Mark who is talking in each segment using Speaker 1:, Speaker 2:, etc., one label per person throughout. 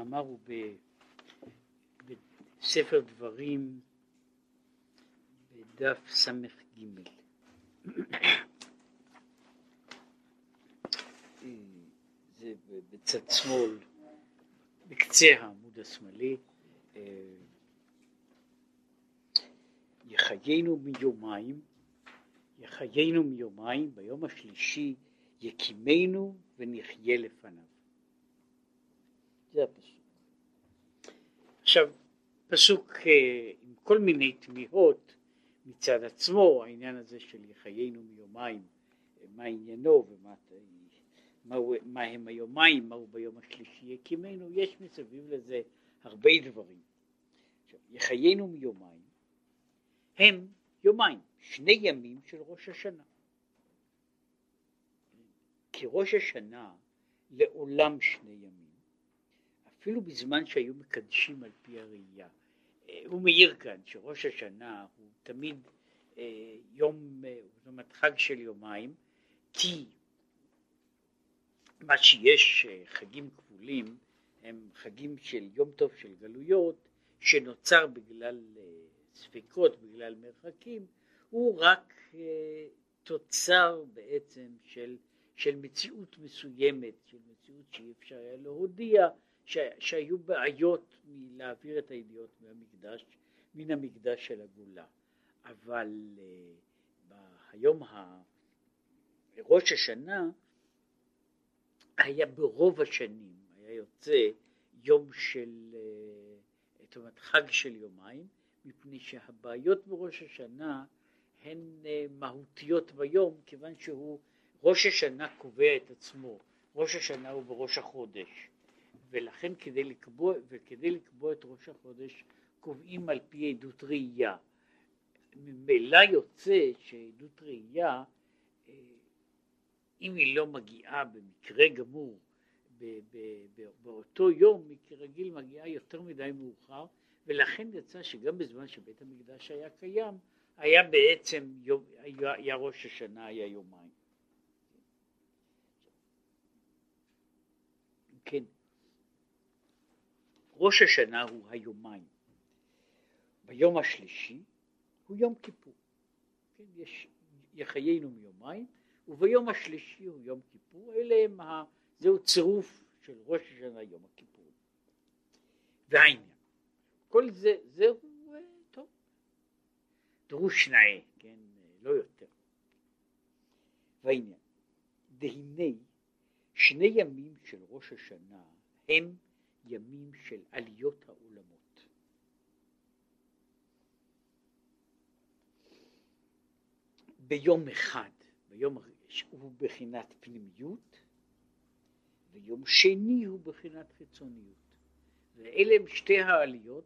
Speaker 1: המאמר הוא בספר דברים בדף ס"ג. זה בצד שמאל, בקצה העמוד השמאלי. יחיינו מיומיים, יחיינו מיומיים, ביום השלישי יקימנו ונחיה לפניו. זה הפסוק. עכשיו, פסוק אה, עם כל מיני תמיהות מצד עצמו, העניין הזה של יחיינו מיומיים, מה עניינו ומה מה, מה הם היומיים, מהו ביום השלישי יקימנו, יש מסביב לזה הרבה דברים. עכשיו, יחיינו מיומיים, הם יומיים, שני ימים של ראש השנה. כי ראש השנה לעולם שני ימים, אפילו בזמן שהיו מקדשים על פי הראייה. אה, הוא מעיר כאן שראש השנה הוא תמיד אה, יום, אה, זאת אומרת חג של יומיים, כי מה שיש חגים כפולים הם חגים של יום טוב של גלויות שנוצר בגלל ספקות, בגלל מרחקים, הוא רק תוצר בעצם של של מציאות מסוימת, של מציאות שאי אפשר היה להודיע, ש, שהיו בעיות מלהעביר את הידיעות מהמקדש, מן המקדש של הגולה. אבל היום ה... ראש השנה היה ברוב השנים, היה יוצא יום של, uh, זאת אומרת חג של יומיים, מפני שהבעיות בראש השנה הן uh, מהותיות ביום, כיוון שהוא ראש השנה קובע את עצמו, ראש השנה הוא בראש החודש, ולכן כדי לקבוע, וכדי לקבוע את ראש החודש קובעים על פי עדות ראייה. ממילא יוצא שעדות ראייה, אה, אם היא לא מגיעה במקרה גמור באותו יום, כרגיל מגיעה יותר מדי מאוחר, ולכן יצא שגם בזמן שבית המקדש היה קיים, היה בעצם, יום, היה, היה ראש השנה, היה יומיים. כן. ראש השנה הוא היומיים. ביום השלישי הוא יום כיפור. כן, יש יחיינו מיומיים, וביום השלישי הוא יום כיפור, אלה הם, ה... זהו צירוף של ראש השנה יום הכיפור. והעניין, כל זה, זהו אה, טוב, דרוש נאה, כן, לא יותר. והעניין, דהנה שני ימים של ראש השנה הם ימים של עליות העולמות. ביום אחד, ביום הוא בחינת פנימיות, ויום שני הוא בחינת חיצוניות. ואלה הם שתי העליות,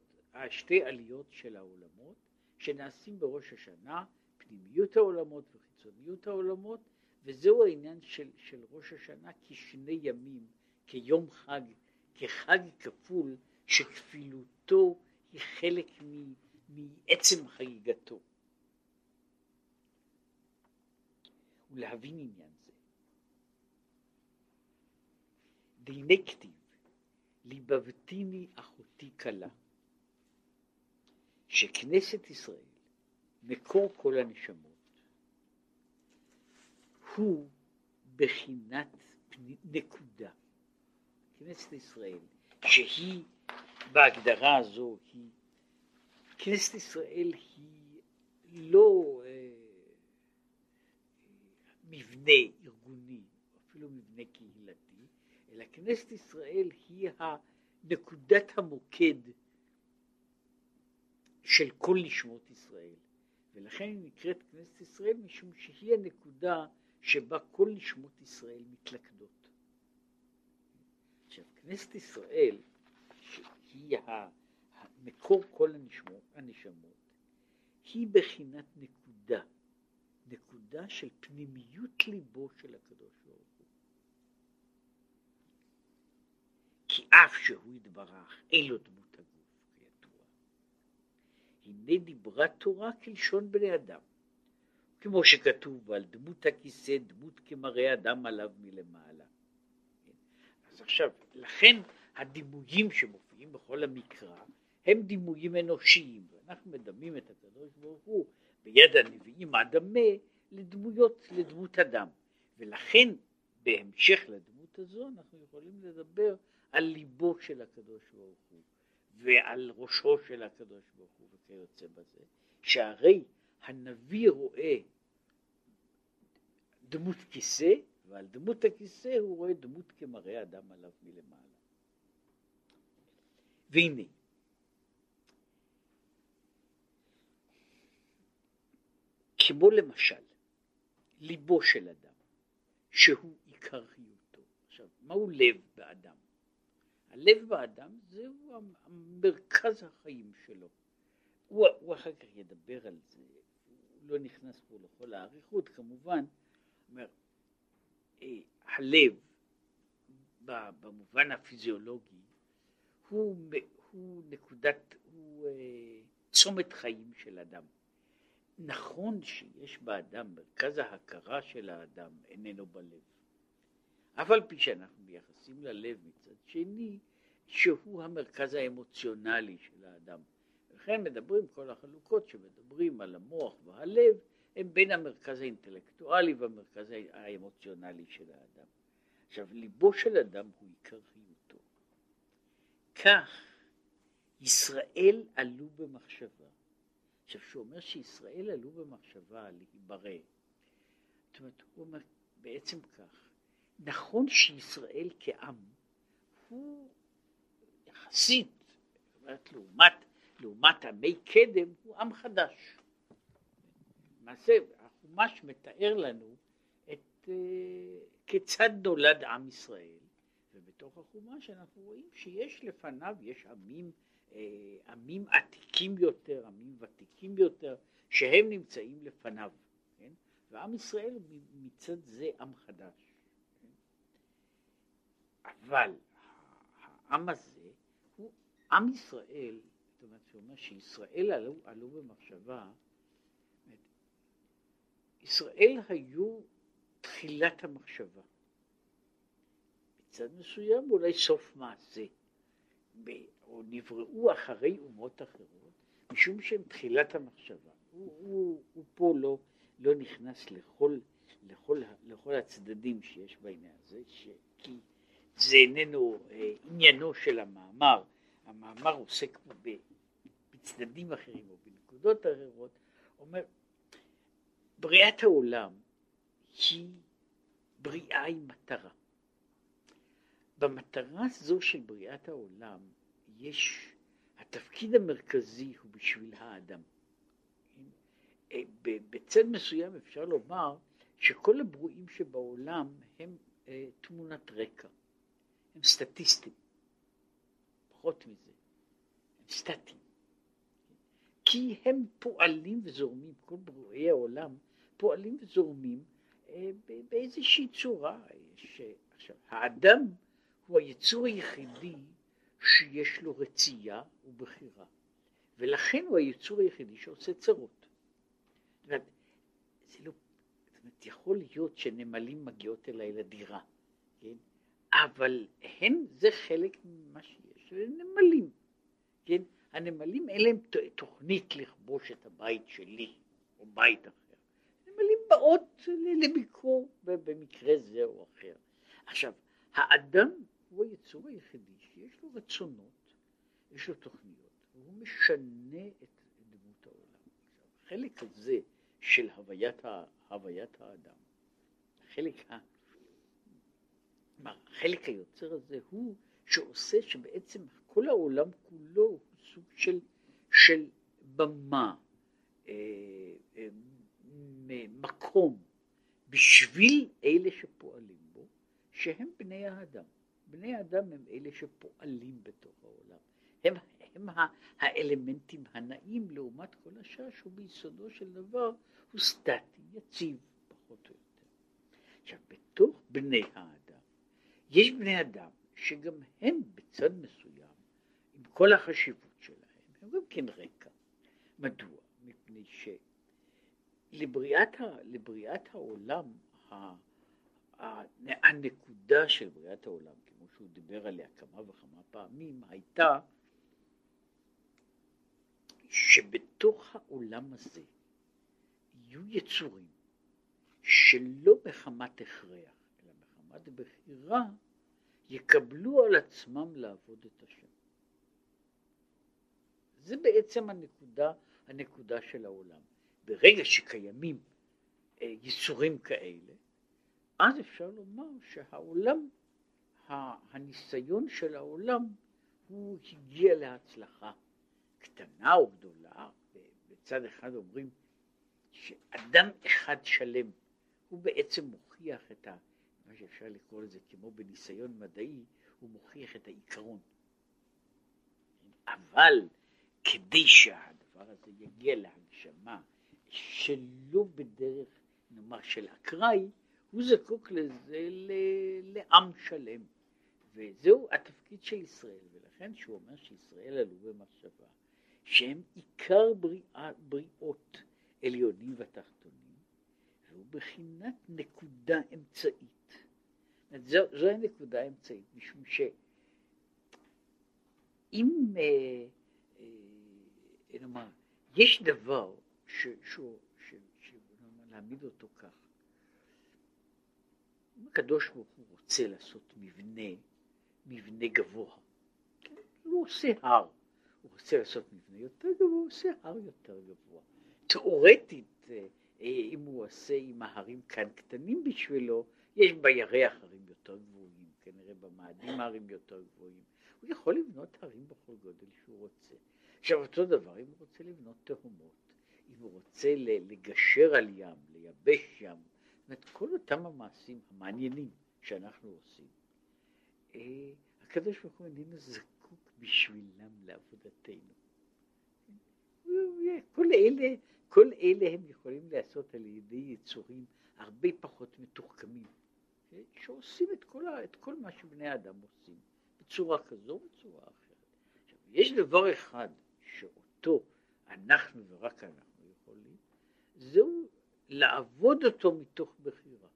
Speaker 1: שתי עליות של העולמות שנעשים בראש השנה, פנימיות העולמות וחיצוניות העולמות, וזהו העניין של, של ראש השנה כשני ימים, כיום חג, כחג כפול, שכפילותו היא חלק מעצם חגיגתו. ולהבין עניין זה. והנה כתיב, ליבבתיני אחותי כלה, שכנסת ישראל, מקור כל הנשמות, הוא בחינת נקודה. כנסת ישראל, שהיא בהגדרה הזו, היא, כנסת ישראל היא לא אה, מבנה ארגוני, אפילו מבנה קהילתי, אלא כנסת ישראל היא נקודת המוקד של כל נשמות ישראל. ולכן היא נקראת כנסת ישראל משום שהיא הנקודה שבה כל נשמות ישראל מתלכדות. כנסת ישראל, שהיא מקור כל הנשמות, הנשמות, היא בחינת נקודה, נקודה של פנימיות ליבו של הקדוש ברוך הוא. כי אף שהוא יתברך, אין לו דמות הגוף, כידוע. הנה דיברה תורה כלשון בני אדם. כמו שכתוב על דמות הכיסא, דמות כמראה אדם עליו מלמעלה. אז עכשיו, לכן הדימויים שמופיעים בכל המקרא הם דימויים אנושיים, ואנחנו מדמים את הקדוש ברוך הוא ביד הנביאים הדמה לדמויות, לדמות אדם, ולכן בהמשך לדמות הזו אנחנו יכולים לדבר על ליבו של הקדוש ברוך הוא ועל ראשו של הקדוש ברוך הוא וכיוצא בזה, שהרי הנביא רואה דמות כיסא ועל דמות הכיסא הוא רואה דמות כמראה אדם עליו מלמעלה. והנה כמו למשל ליבו של אדם שהוא עיקר חיותו. עכשיו, מהו לב באדם? הלב באדם זהו מרכז החיים שלו. הוא, הוא אחר כך ידבר על זה, הוא לא נכנס פה לכל האריכות כמובן, אומר, הלב במובן הפיזיולוגי הוא, הוא נקודת, הוא אה, צומת חיים של אדם. נכון שיש באדם, מרכז ההכרה של האדם איננו בלב. אף על פי שאנחנו מייחסים ללב מצד שני, שהוא המרכז האמוציונלי של האדם. לכן מדברים כל החלוקות שמדברים על המוח והלב, הם בין המרכז האינטלקטואלי והמרכז האמוציונלי של האדם. עכשיו, ליבו של אדם הוא עיקר חיותו. כך ישראל עלו במחשבה. עכשיו, כשהוא אומר שישראל עלו במחשבה להיברא, זאת אומרת, הוא אומר בעצם כך, נכון שישראל כעם הוא יחסית, לעומת, לעומת עמי קדם, הוא עם חדש. למעשה, החומש מתאר לנו את uh, כיצד נולד עם ישראל, ובתוך החומש אנחנו רואים שיש לפניו, יש עמים אה, עמים עתיקים יותר, עמים ותיקים יותר, שהם נמצאים לפניו, כן? ועם ישראל מצד זה עם חדש. כן? אבל העם הזה הוא עם ישראל, זאת אומרת, שישראל עלו, עלו במחשבה, ישראל היו תחילת המחשבה. מצד מסוים אולי סוף מעשה. או נבראו אחרי אומות אחרות, משום שהם תחילת המחשבה. הוא, הוא, הוא פה לא, לא נכנס לכל, לכל, לכל הצדדים שיש בעניין הזה, ש, כי זה איננו אה, עניינו של המאמר. המאמר עוסק בצדדים אחרים או בנקודות אחרות. אומר, בריאת העולם היא בריאה עם מטרה. במטרה זו של בריאת העולם יש, התפקיד המרכזי הוא בשביל האדם. אה, בצד מסוים אפשר לומר שכל הברואים שבעולם הם אה, תמונת רקע, הם סטטיסטים, פחות מזה, הם סטטיים. כי הם פועלים וזורמים, כל ברואי העולם פועלים וזורמים אה, באיזושהי צורה. יש, עכשיו, האדם הוא היצור היחידי שיש לו רצייה ובחירה, ולכן הוא היצור היחידי שעושה צרות. זה לא, זאת אומרת, יכול להיות שנמלים מגיעות אליי לדירה, כן? אבל הן, זה חלק ממה שיש, נמלים, כן? הנמלים אין להם תוכנית לכבוש את הבית שלי, או בית אחר. נמלים באות לביקור במקרה זה או אחר. עכשיו, האדם הוא היצור היחידי שיש לו רצונות, יש לו תוכניות, והוא משנה את דמות העולם. החלק הזה של הוויית, הוויית האדם, החלק, ה, החלק היוצר הזה הוא שעושה שבעצם כל העולם כולו סוג של, של במה, אה, אה, מקום, בשביל אלה שפועלים בו, שהם בני האדם. בני אדם הם אלה שפועלים בתוך העולם. הם, הם האלמנטים הנעים לעומת כל השאר שהוא ביסודו של דבר הוא סטטי, יציב, פחות או יותר. עכשיו, בתוך בני האדם, יש בני אדם שגם הם בצד מסוים, עם כל החשיבות גם כן רקע. מדוע? מפני שלבריאת לבריאת העולם, הנקודה של בריאת העולם, כמו שהוא דיבר עליה כמה וכמה פעמים, הייתה שבתוך העולם הזה יהיו יצורים שלא מחמת הכרח, אלא מחמת בחירה, יקבלו על עצמם לעבוד את השם. זה בעצם הנקודה, הנקודה של העולם. ברגע שקיימים אה, ייסורים כאלה, אז אפשר לומר שהעולם, הניסיון של העולם הוא הגיע להצלחה קטנה או גדולה. בצד אחד אומרים שאדם אחד שלם הוא בעצם מוכיח את ה... מה שאפשר לקרוא לזה כמו בניסיון מדעי, הוא מוכיח את העיקרון. אבל כדי שהדבר הזה יגיע להגשמה שלא בדרך, נאמר, של אקראי, הוא זקוק לזה לעם שלם. וזהו התפקיד של ישראל, ולכן שהוא אומר שישראל עלו במחשבה, שהם עיקר בריאה, בריאות עליונים ותחתונים, והוא בחינת נקודה אמצעית. זו, זו הנקודה האמצעית, משום שאם, אה, אה, נאמר, יש דבר ש, להעמיד אותו כך, אם הקדוש ברוך הוא רוצה לעשות מבנה, מבנה גבוה, כן? הוא עושה הר, הוא רוצה לעשות מבנה יותר גבוה, הוא עושה הר יותר גבוה. תאורטית, אה, אם הוא עושה עם ההרים כאן קטנים בשבילו, יש בירח הרים יותר גבוהים, כנראה במאדים הרים יותר גבוהים. הוא יכול לבנות הרים בכל גודל שהוא רוצה. עכשיו אותו דבר אם הוא רוצה לבנות תהומות, אם הוא רוצה לגשר על ים, לייבש ים, זאת אומרת כל אותם המעשים המעניינים שאנחנו עושים, אה, הקדוש ברוך הוא איננו זקוק בשבילם לעבודתנו. כל אלה, כל אלה הם יכולים לעשות על ידי יצורים הרבה פחות מתוחכמים, אה, שעושים את כל, את כל מה שבני אדם עושים, בצורה כזו ובצורה אחרת. עכשיו, יש דבר אחד שאותו אנחנו ורק אנחנו יכולים, זהו לעבוד אותו מתוך בחירה.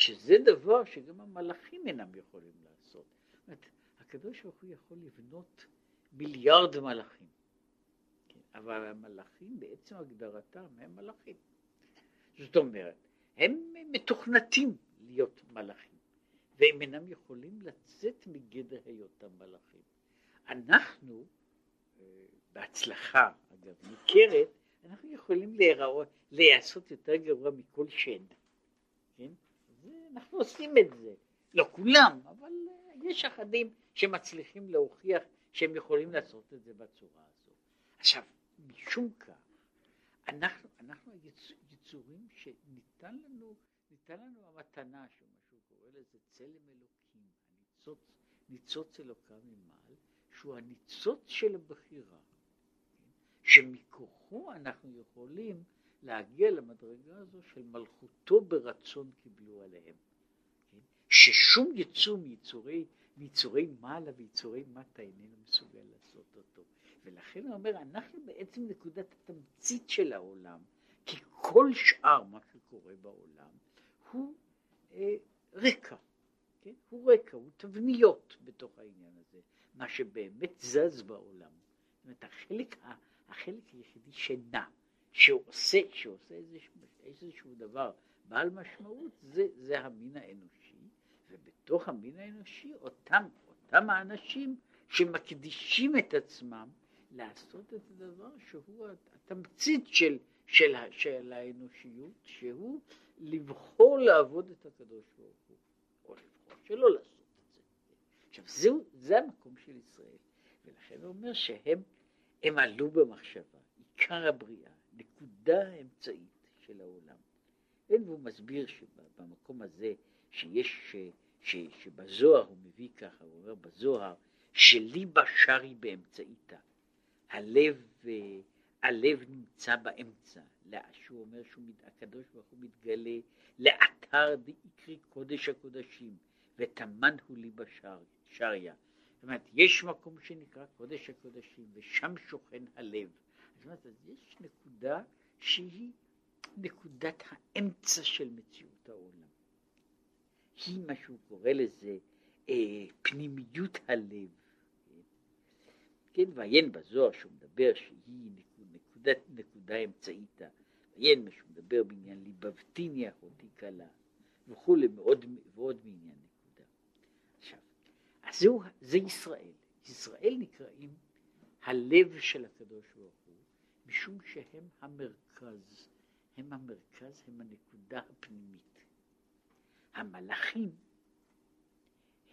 Speaker 1: שזה דבר שגם המלאכים אינם יכולים לעשות. זאת אומרת, הקדוש ברוך הוא יכול לבנות מיליארד מלאכים, כן, אבל המלאכים בעצם הגדרתם הם מלאכים. זאת אומרת, הם מתוכנתים להיות מלאכים, והם אינם יכולים לצאת מגדר היותם מלאכים. אנחנו, בהצלחה, אגב, ניכרת, אנחנו יכולים להיראות, להיעשות יותר גרוע מכל שד, כן? אנחנו עושים את זה, לא כולם, אבל אה, יש אחדים שמצליחים להוכיח שהם יכולים לעשות את זה בצורה הזו. עכשיו, משום כך, אנחנו, אנחנו יצורים שניתן לנו, ניתן לנו המתנה, שמה שהוא קורא לזה צלם אלוקים, הניצוץ, ניצוץ אלוקם ממעל, שהוא הניצוץ של הבחירה. שמכוחו אנחנו יכולים להגיע למדרגה הזו של מלכותו ברצון קיבלו עליהם. ששום יצור מיצורי, מיצורי מעלה ויצורי מטה איננו מסוגל לעשות אותו. ולכן הוא אומר, אנחנו בעצם נקודת התמצית של העולם, כי כל שאר מה שקורה בעולם הוא אה, רקע, כן? הוא רקע, הוא תבניות בתוך העניין הזה, מה שבאמת זז בעולם. זאת אומרת, החלק החלק היחידי שנע, שעושה, שעושה איזשהו, איזשהו דבר בעל משמעות, זה, זה המין האנושי, ובתוך המין האנושי אותם, אותם האנשים שמקדישים את עצמם לעשות את הדבר שהוא התמצית של, של, של האנושיות, שהוא לבחור לעבוד את הקדוש ברוך הוא, שלא לעשות את זה. עכשיו זהו, זה המקום של ישראל, ולכן הוא אומר שהם הם עלו במחשבה, עיקר הבריאה, נקודה האמצעית של העולם. כן, והוא מסביר שבמקום הזה שיש, ש, ש, שבזוהר הוא מביא ככה, הוא אומר בזוהר, שליבה שרי באמצעיתה. הלב, הלב נמצא באמצע, שהוא אומר שהקדוש ברוך הוא מתגלה לאתר דאיקרי קודש הקודשים, וטמן הוא ליבה שריה. זאת אומרת, יש מקום שנקרא קודש הקודשים, ושם שוכן הלב. זאת אומרת, אז יש נקודה שהיא נקודת האמצע של מציאות העולם. היא מה שהוא קורא לזה אה, פנימיות הלב. כן, ועיין בזוהר שהוא מדבר שהיא נקודת, נקודה אמצעית, עיין שהוא מדבר בעניין ליבבתיני אחותי קלה וכולי, מאוד, ועוד מעניין זהו, זה ישראל. ישראל נקראים הלב של הקדוש ברוך הוא, משום שהם המרכז, הם המרכז, הם הנקודה הפנימית. המלאכים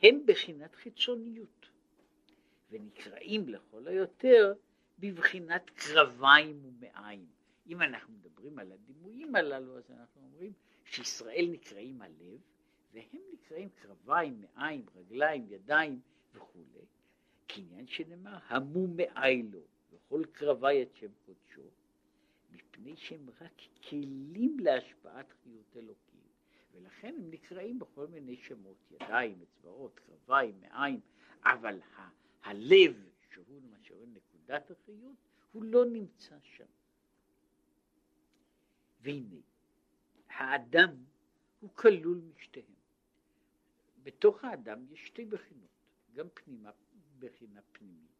Speaker 1: הם בחינת חיצוניות, ונקראים לכל היותר בבחינת קרביים ומעיים. אם אנחנו מדברים על הדימויים הללו, אז אנחנו אומרים שישראל נקראים הלב, והם נקראים קרביים, מעיים, רגליים, ידיים וכולי, כעניין שנאמר, המו מעי לו, וכל קרבי את שם קודשו, מפני שהם רק כלים להשפעת חיות אלוקים, ולכן הם נקראים בכל מיני שמות, ידיים, אצבעות, קרביים, מעיים, אבל ה- הלב, שהוא למשל נקודת החיות, הוא לא נמצא שם. והנה, האדם הוא כלול משתיהם. בתוך האדם יש שתי בחינות, גם פנימה, בחינה פנימית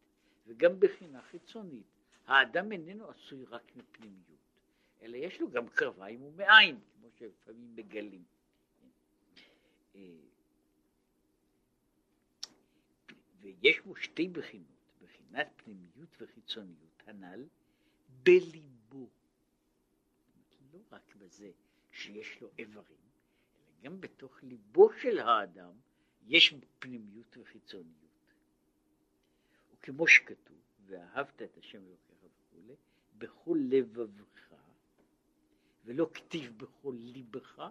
Speaker 1: וגם בחינה חיצונית. האדם איננו עשוי רק מפנימיות, אלא יש לו גם קרביים ומעיים, כמו שלפעמים מגלים. אה, ויש בו שתי בחינות, בחינת פנימיות וחיצוניות הנ"ל בליבו. לא רק בזה שיש לו איברים, גם בתוך ליבו של האדם יש פנימיות וחיצוניות. וכמו שכתוב, ואהבת את השם אלוקיך וכולי, בכל לבבך, ולא כתיב בכל ליבך,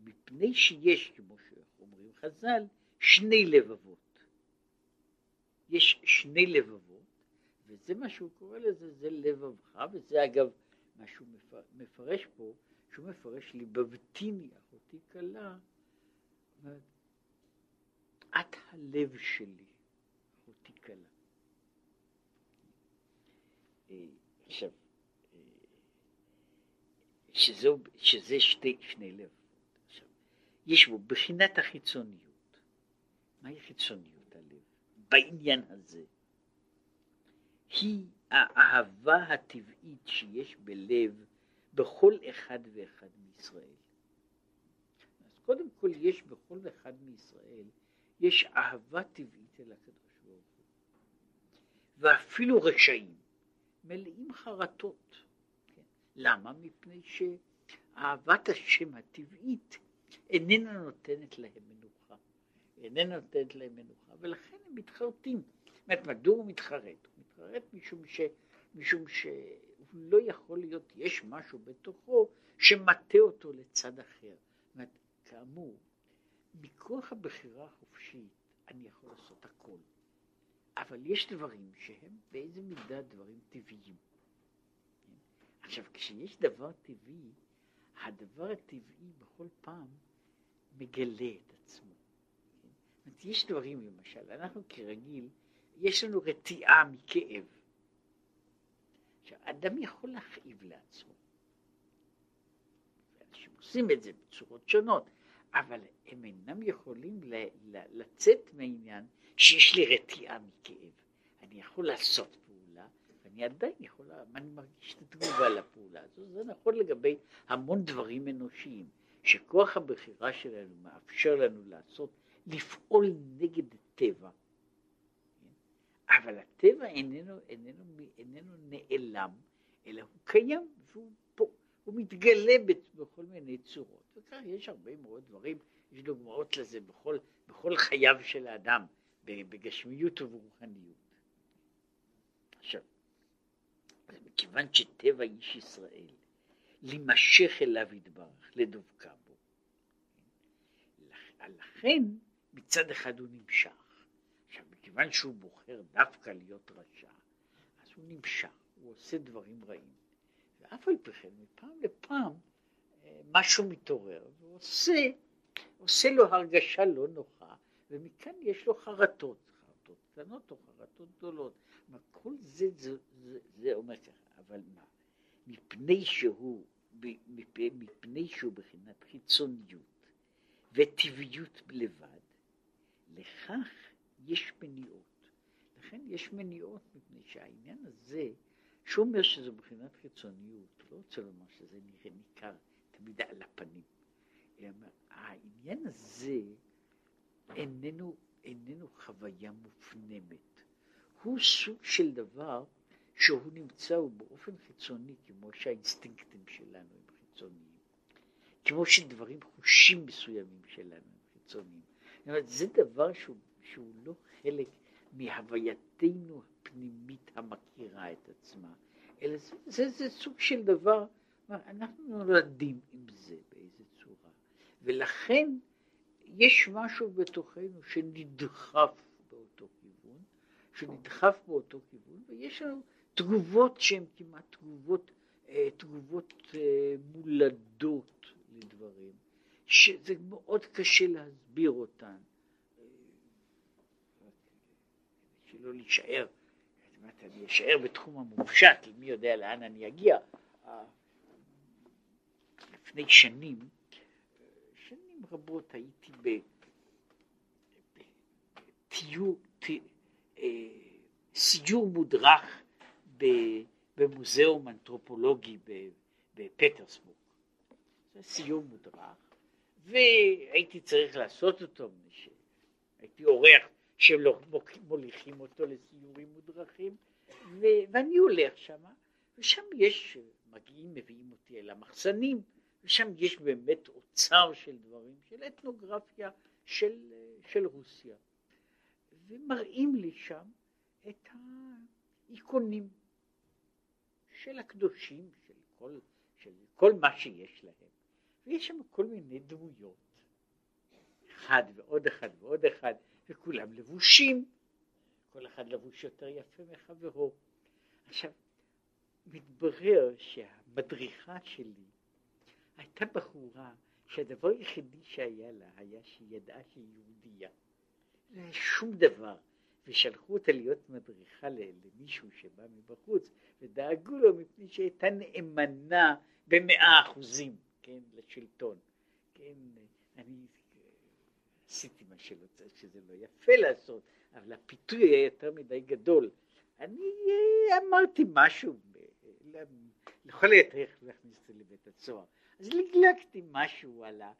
Speaker 1: מפני שיש, כמו שאומרים חז"ל, שני לבבות. יש שני לבבות, וזה מה שהוא קורא לזה, זה לבבך, וזה אגב מה שהוא מפרש פה, שהוא מפרש ליבבתיני, אחותי כלה, את הלב שלי, אחותי כלה. אה, עכשיו, אה, שזו, שזה שתי, שני לב. עכשיו, יש בו בחינת החיצוניות. מהי חיצוניות הלב? בעניין הזה. היא האהבה הטבעית שיש בלב בכל אחד ואחד מישראל. אז קודם כל יש בכל אחד מישראל, יש אהבה טבעית אל הקדוש ברוך הוא. ואפילו רשעים מלאים חרטות. כן? למה? מפני שאהבת השם הטבעית איננה נותנת להם מנוחה. איננה נותנת להם מנוחה, ולכן הם מתחרטים. זאת אומרת, מדוע הוא מתחרט? הוא מתחרט משום, ש, משום שהוא לא יכול להיות, יש משהו בתוכו שמטה אותו לצד אחר. זאת אומרת, כאמור, מכוח הבחירה החופשית אני יכול לעשות הכל. אבל יש דברים שהם באיזה מידה דברים טבעיים. עכשיו, כשיש דבר טבעי, הדבר הטבעי בכל פעם מגלה את עצמו. זאת אומרת, יש דברים, למשל, אנחנו כרגיל, יש לנו רתיעה מכאב. עכשיו, אדם יכול להכאיב לעצמו. אנשים עושים את זה בצורות שונות, אבל הם אינם יכולים לצאת מהעניין שיש לי רתיעה מכאב. אני יכול לעשות פעולה, ואני עדיין יכול, אני מרגיש את התגובה לפעולה הזו. זה נכון לגבי המון דברים אנושיים, שכוח הבחירה שלנו מאפשר לנו לעשות, לפעול נגד הטבע. אבל הטבע איננו, איננו, איננו נעלם, אלא הוא קיים, והוא פה, הוא מתגלה בכל מיני צורות. וכך יש הרבה מאוד דברים, יש דוגמאות לזה בכל, בכל חייו של האדם. בגשמיות וברוחניות. עכשיו, מכיוון שטבע איש ישראל להימשך אליו יתברך, לדבקה בו, לכן מצד אחד הוא נמשך. מכיוון שהוא בוחר דווקא להיות רשע, אז הוא נמשך, הוא עושה דברים רעים. ואף על פי כן, מפעם לפעם אה, משהו מתעורר, והוא עושה, עושה לו הרגשה לא נוחה, ומכאן יש לו חרטות, חרטות קטנות או חרטות גדולות. כל זה, זה, זה, זה אומר ככה, אבל מה? מפני שהוא, מפני שהוא בחינת חיצוניות וטבעיות בלבד, לכך יש מניעות. לכן יש מניעות מפני שהעניין הזה, שהוא אומר שזו מבחינת חיצוניות, לא רוצה לומר שזה נראה ניכר תמיד על הפנים. העניין הזה איננו, איננו חוויה מופנמת. הוא סוג של דבר שהוא נמצא הוא באופן חיצוני, כמו שהאינסטינקטים שלנו הם חיצוניים, כמו שדברים, חושים מסוימים שלנו הם חיצוניים. זאת אומרת, זה דבר שהוא, שהוא לא חלק מהווייתנו הפנימית המכירה את עצמה, אלא זה, זה, זה סוג של דבר, אנחנו נולדים עם זה באיזה צורה, ולכן יש משהו בתוכנו שנדחף באותו כיוון, שנדחף באותו כיוון, ויש לנו תגובות שהן כמעט תגובות, אה, תגובות אה, מולדות לדברים, שזה מאוד קשה להסביר אותן, שלא להישאר, אני אשאר בתחום המופשט, מי יודע לאן אני אגיע. לפני שנים, שנים רבות הייתי בטיור, אה, סיור מודרך במוזיאום אנתרופולוגי בפטרסבורג. זה סיור מודרך, והייתי צריך לעשות אותו, הייתי אורח שלא מוליכים אותו לסיורים מודרכים, ו- ואני הולך שם, ושם יש, מגיעים, מביאים אותי אל המחסנים, ושם יש באמת אוצר של דברים, של אתנוגרפיה של, של רוסיה. ומראים לי שם את האיכונים של הקדושים, של כל, של כל מה שיש להם. ויש שם כל מיני דמויות, אחד ועוד אחד ועוד אחד, וכולם לבושים, כל אחד לבוש יותר יפה מחברו. עכשיו, מתברר שהמדריכה שלי הייתה בחורה שהדבר היחידי שהיה לה היה שהיא ידעה שהיא יהודייה. לא היה שום דבר. ושלחו אותה להיות מדריכה למישהו שבא מבחוץ, ודאגו לו מפני שהייתה נאמנה במאה אחוזים, כן, לשלטון. כן, אני עשיתי מה שלא צריך, שזה לא יפה לעשות, אבל הפיתוי היה יותר מדי גדול. אני אה, אמרתי משהו, לכל היותר להכניס אותי לבית הסוהר. אז לגלגתי משהו על, ה,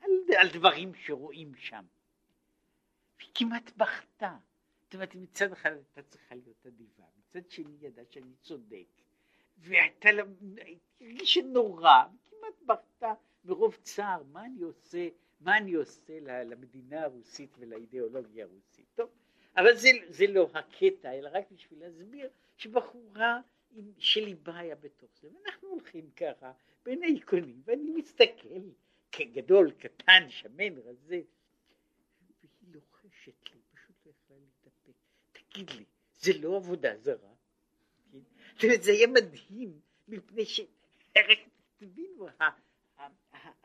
Speaker 1: על, על דברים שרואים שם. והיא כמעט בכתה. זאת אומרת, מצד אחד הייתה צריכה להיות אדיבה, מצד שני ידעה שאני צודק, והייתה לה, הרגישה נורא, כמעט בכתה מרוב צער, מה אני עושה, מה אני עושה למדינה הרוסית ולאידיאולוגיה הרוסית. טוב, אבל זה, זה לא הקטע, אלא רק בשביל להסביר שבחורה שליבה היה בתוך זה, ואנחנו הולכים ככה בין העיקונים, ואני מסתכל כגדול, קטן, שמן, רזה, והיא לוחשת לי, פשוט לא יכולה להתאפק, תגיד לי, זה לא עבודה זרה? כן? זה היה מדהים, מפני ש... תבינו,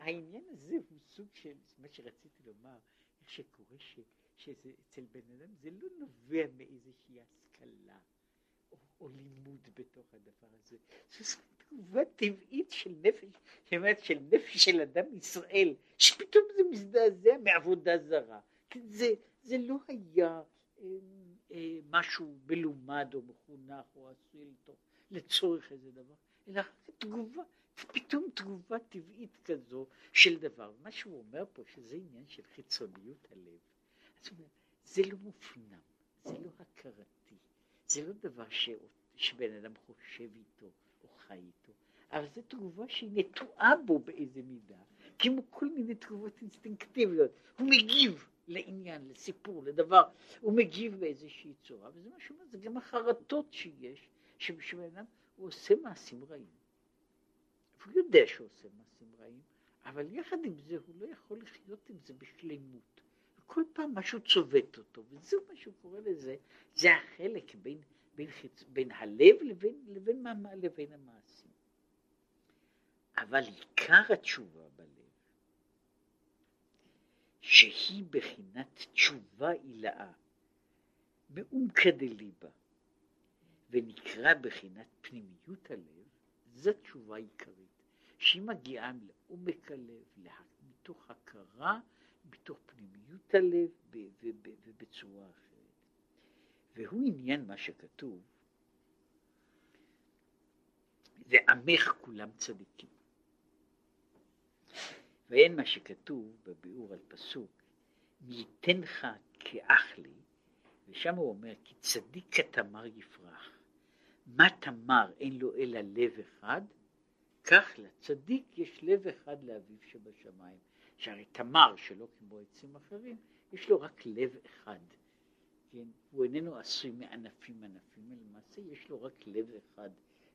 Speaker 1: העניין הזה הוא סוג של, מה שרציתי לומר, איך שקורה ש, שזה אצל בן אדם, זה לא נובע מאיזושהי השכלה או, או לימוד בתוך הדבר הזה, זו תגובה טבעית של נפש, זאת של נפש של אדם ישראל, שפתאום זה מזדעזע מעבודה זרה, כן, זה, זה לא היה אה, אה, משהו מלומד או מחונך או עשוי לצורך איזה דבר, אלא תגובה פתאום תגובה טבעית כזו של דבר. מה שהוא אומר פה, שזה עניין של חיצוניות הלב. זאת אומרת, זה לא מופנם, זה לא הכרתי, זה לא דבר ש... שבן אדם חושב איתו או חי איתו, אבל זו תגובה שהיא נטועה בו באיזה מידה, כמו כל מיני תגובות אינסטינקטיביות. הוא מגיב לעניין, לסיפור, לדבר, הוא מגיב באיזושהי צורה, וזה מה שאומר, זה גם החרטות שיש, שבן אדם הוא עושה מעשים רעים. הוא יודע שהוא עושה מעשים רעים, אבל יחד עם זה הוא לא יכול לחיות עם זה בשלמות. כל פעם משהו צובט אותו, וזה מה שהוא קורא לזה, זה החלק בין, בין, חיצ... בין הלב לבין, לבין, לבין, לבין המעשים. אבל עיקר התשובה בלב, שהיא בחינת תשובה עילאה, מעומקא דליבה, ונקרא בחינת פנימיות הלב, זו תשובה עיקרית. שהיא מגיעה לעומק הלב, מתוך הכרה בתוך פנימיות הלב ובצורה אחרת. והוא עניין מה שכתוב, ועמך כולם צדיקים. ואין מה שכתוב בביאור על פסוק, מי ייתנך כאח לי, ושם הוא אומר, כי צדיק כתמר יפרח. מה תמר אין לו אלא לב אחד, כך לצדיק יש לב אחד לאביו שבשמיים. שהרי תמר, שלא כמו עצים אחרים, יש לו רק לב אחד. כן? הוא איננו עשוי מענפים ענפים, למעשה יש לו רק לב אחד.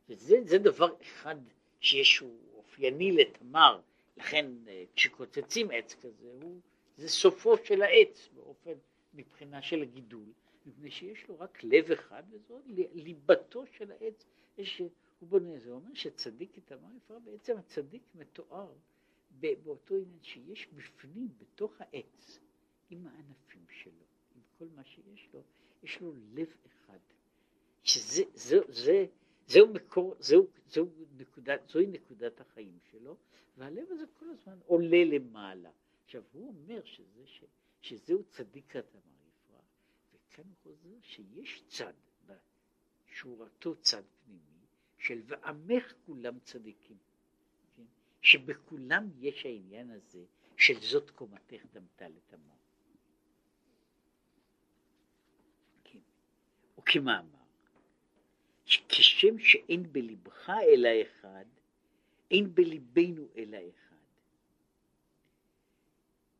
Speaker 1: וזה דבר אחד שיש, הוא אופייני לתמר, לכן אה, כשקוצצים עץ כזה, הוא, זה סופו של העץ באופן, מבחינה של הגידול, מפני שיש לו רק לב אחד, וזו ליבתו של העץ. יש, זה אומר שצדיק המים יפרה, בעצם הצדיק מתואר באותו עניין שיש בפנים, בתוך העץ, עם הענפים שלו, עם כל מה שיש לו, יש לו לב אחד. שזה, זה, זה, זהו מקור, זהו, זהו נקודת, זוהי נקודת החיים שלו, והלב הזה כל הזמן עולה למעלה. עכשיו הוא אומר שזה, ש, שזהו צדיק אדמה יפרח, וכאן הוא חוזר שיש צד, אותו צד פנימי, של ועמך כולם צדיקים, כן? שבכולם יש העניין הזה של זאת קומתך דמתה לתמר. כן. וכמאמר כשם שאין בלבך אלא אחד, אין בליבנו אלא אחד.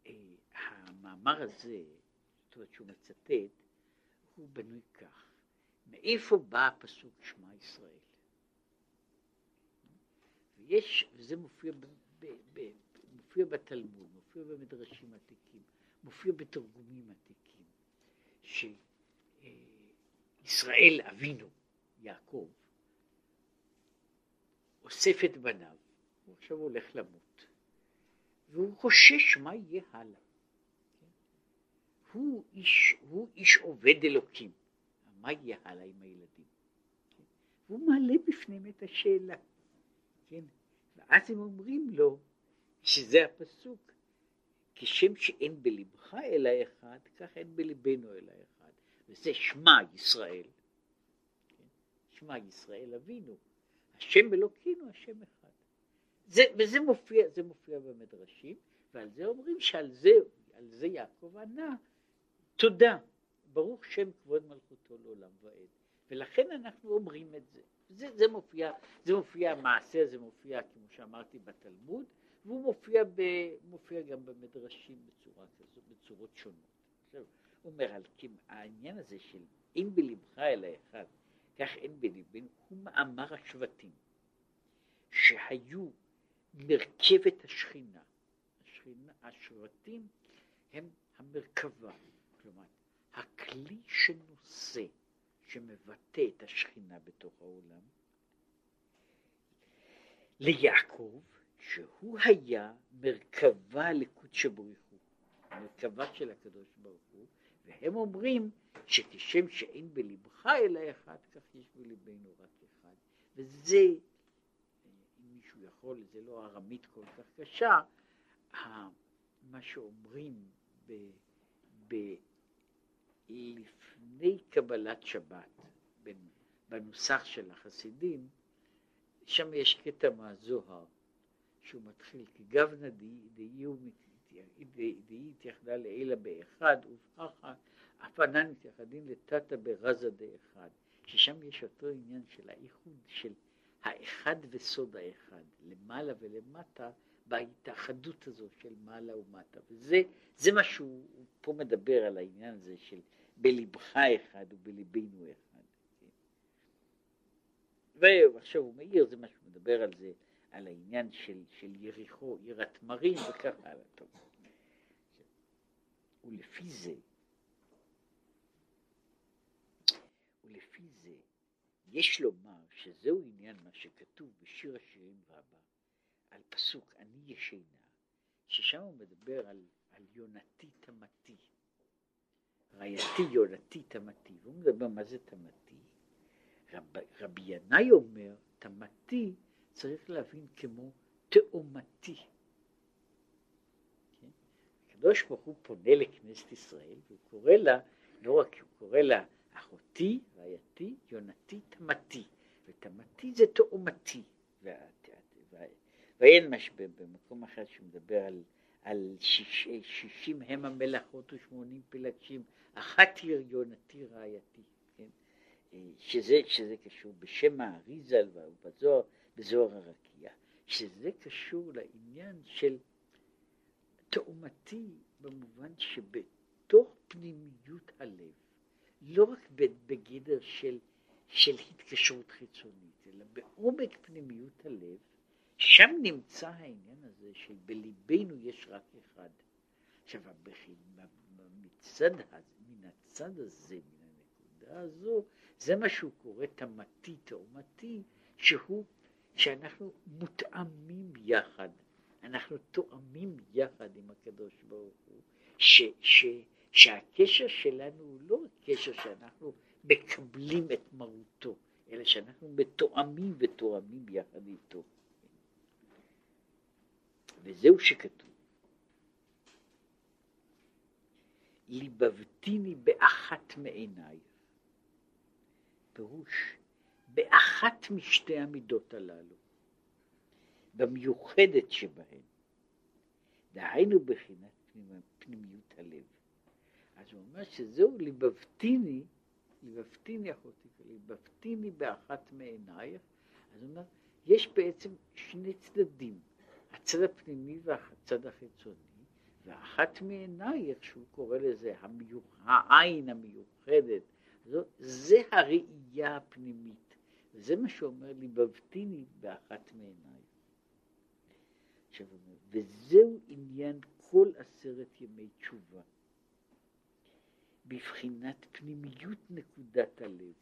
Speaker 1: אה, המאמר הזה, זאת אומרת שהוא מצטט, הוא בנוי כך, מאיפה בא הפסוק שמע ישראל? ויש, וזה מופיע, ב, ב, ב, מופיע בתלמוד, מופיע במדרשים עתיקים, מופיע בתרגומים עתיקים, שישראל אבינו יעקב אוסף את בניו, הוא עכשיו הולך למות, והוא חושש מה יהיה הלאה. הוא איש, הוא איש עובד אלוקים, מה יהיה הלאה עם הילדים? והוא מעלה בפניהם את השאלה, כן? ואז הם אומרים לו שזה הפסוק, כשם שאין בלבך אלא אחד, כך אין בלבנו אלא אחד, וזה שמע ישראל, שמע ישראל אבינו, השם אלוקינו השם אחד. זה, וזה מופיע, זה מופיע במדרשים, ועל זה אומרים שעל זה, על זה יעקב ענה, תודה, ברוך שם כבוד מלכותו לעולם ועד. ולכן אנחנו אומרים את זה. זה, זה מופיע, זה מופיע, המעשה הזה מופיע, כמו שאמרתי, בתלמוד, והוא מופיע, ב, מופיע גם במדרשים בצורה כזו, בצורות שונות. עכשיו, הוא אומר, על העניין הזה של אין בלבך אלא אחד, כך אין בליבנו, הוא מאמר השבטים, שהיו מרכבת השכינה. השכינה, השבטים הם המרכבה, כלומר, הכלי שנושא, שמבטא את השכינה בתוך העולם. ליעקב, שהוא היה מרכבה לקודש בריך הוא, מרכבה של הקדוש ברוך הוא, והם אומרים שכשם שאין בלבך אלא אחד, כך יש בלבנו רק אחד. וזה, אם מישהו יכול, זה לא ארמית כל כך קשה, מה שאומרים ב, ב, לפני קבלת שבת, בנוסח של החסידים, שם יש קטע מהזוהר, שהוא מתחיל, כי גבנה דהי התייחדה לעילה באחד, ובככה ענן מתייחדים לתתא ברזה דאחד, ששם יש אותו עניין של האיחוד של האחד וסוד האחד, למעלה ולמטה, בהתאחדות הזו של מעלה ומטה, וזה זה מה שהוא פה מדבר על העניין הזה של בלבך אחד ובליבנו אחד. כן? ועכשיו הוא מעיר, זה מה שהוא מדבר על זה, על העניין של, של יריחו, עיר התמרים וכך הלאה. טוב. ולפי זה יש לומר שזהו עניין מה שכתוב בשיר השירים רבה, על פסוק אני ישנה, ששם הוא מדבר על, על יונתי תמתי, רעייתי יונתי תמתי, והוא מדבר מה זה תמתי. רב, רבי ינאי אומר, תמתי צריך להבין כמו תאומתי. כן? הקדוש ברוך הוא פונה לכנסת ישראל, והוא קורא לה, לא רק הוא קורא לה אחותי, רעייתי, יונתי, תמתי, ותמתי זה תאומתי, ואין מש במקום אחר שמדבר על, על שיש, שישים הם המלאכות ושמונים פלגשים, אחת היא יונתי רעייתי, כן? שזה, שזה קשור בשם האריזל ובזוהר, בזוהר הרקיע, שזה קשור לעניין של תאומתי במובן שבתוך פנימיות הלב, לא רק בגדר של, של התקשרות חיצונית, אלא בעומק פנימיות הלב, שם נמצא העניין הזה של בליבנו יש רק אחד. עכשיו, מצד, מן הצד הזה, מן הנקודה הזו, זה מה שהוא קורא תמתי, תאומתי, שהוא, שאנחנו מותאמים יחד, אנחנו תואמים יחד עם הקדוש ברוך הוא, ש, ש, שהקשר שלנו הוא לא קשר שאנחנו מקבלים את מרותו, אלא שאנחנו מתואמים ותואמים יחד איתו. וזהו שכתוב. ליבבתיני באחת מעיניי. פירוש, באחת משתי המידות הללו, במיוחדת שבהן, דהיינו בחינת פנימיות הלב. אז הוא אומר שזהו ליבבתיני, ליבבתיני אחותי, ליבבתיני באחת מעינייך, אז הוא אומר, יש בעצם שני צדדים. הצד הפנימי והצד החיצוני, ואחת מעינייך, שהוא קורא לזה המיוח, העין המיוחדת, זו, זה הראייה הפנימית, וזה מה שאומר לי, בבתיני באחת מעינייך. עכשיו וזהו עניין כל עשרת ימי תשובה, בבחינת פנימיות נקודת הלב,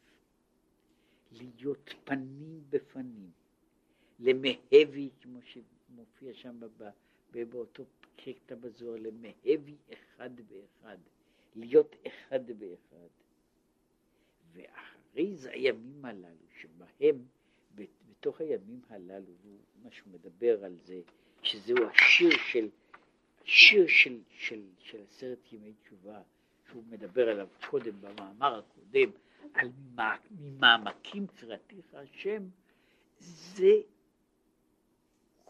Speaker 1: להיות פנים בפנים, למהבי, כמו ש... מופיע שם באותו קטע בזוהר, למהבי אחד באחד, להיות אחד באחד. ואחרי זה הימים הללו, שבהם, בתוך הימים הללו, מה שהוא מדבר על זה, שזהו השיר של, השיר של, של, של עשרת ימי תשובה, שהוא מדבר עליו קודם, במאמר הקודם, על ממעמקים קראתיך השם, זה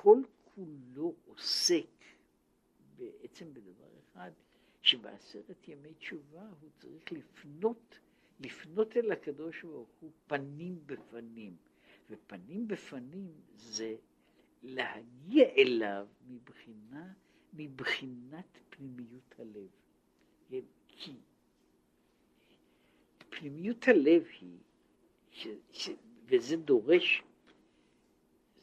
Speaker 1: כל כולו עוסק בעצם בדבר אחד, שבעשרת ימי תשובה הוא צריך לפנות, לפנות אל הקדוש ברוך הוא פנים בפנים, ופנים בפנים זה להגיע אליו מבחינה, מבחינת פנימיות הלב. כי פנימיות הלב היא, ש, ש, וזה דורש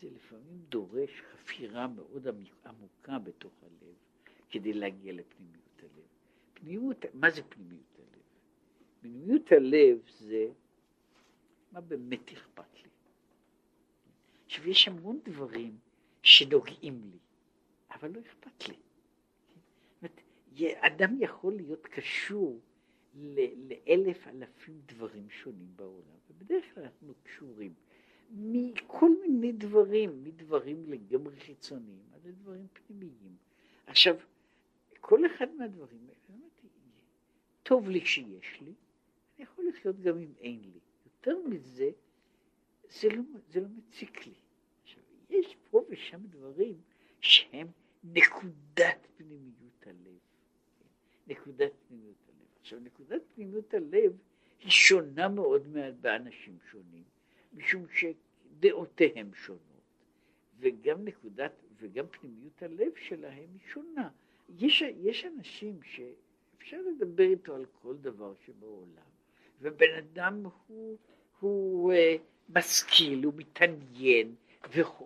Speaker 1: זה לפעמים דורש חפירה מאוד עמוקה בתוך הלב כדי להגיע לפנימיות הלב. פנימיות, מה זה פנימיות הלב? פנימיות הלב זה מה באמת אכפת לי. עכשיו יש המון דברים שנוגעים לי, אבל לא אכפת לי. אדם יכול להיות קשור לאלף אלפים דברים שונים בעולם, ובדרך כלל אנחנו קשורים. מכל מיני דברים, מדברים לגמרי חיצוניים עד לדברים פנימיים. עכשיו, כל אחד מהדברים האלה, אמרתי, טוב לי שיש לי, אני יכול לחיות גם אם אין לי. יותר מזה, זה לא, זה לא מציק לי. עכשיו, יש פה ושם דברים שהם נקודת פנימיות הלב. נקודת פנימיות הלב. עכשיו, נקודת פנימיות הלב היא שונה מאוד באנשים שונים. משום שדעותיהם שונות, וגם נקודת, וגם פנימיות הלב שלהם היא שונה. יש, יש אנשים שאפשר לדבר איתו על כל דבר שבעולם, ובן אדם הוא, הוא uh, משכיל, הוא מתעניין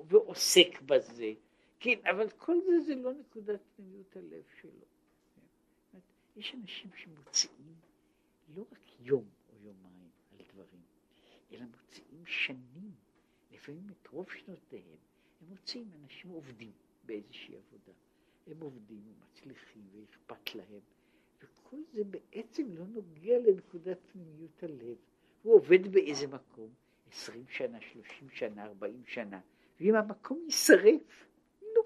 Speaker 1: ועוסק בזה, כן, אבל כל זה זה לא נקודת פנימיות הלב שלו. יש אנשים שמוציאים לא רק יום או יומיים על דברים, אלא מוציאים שנים, לפעמים את רוב שנותיהם, הם מוצאים אנשים עובדים באיזושהי עבודה. הם עובדים ומצליחים ואכפת להם, וכל זה בעצם לא נוגע לנקודת פנימיות הלב. הוא עובד באיזה מקום, עשרים שנה, שלושים שנה, ארבעים שנה, ואם המקום יישרף, נו.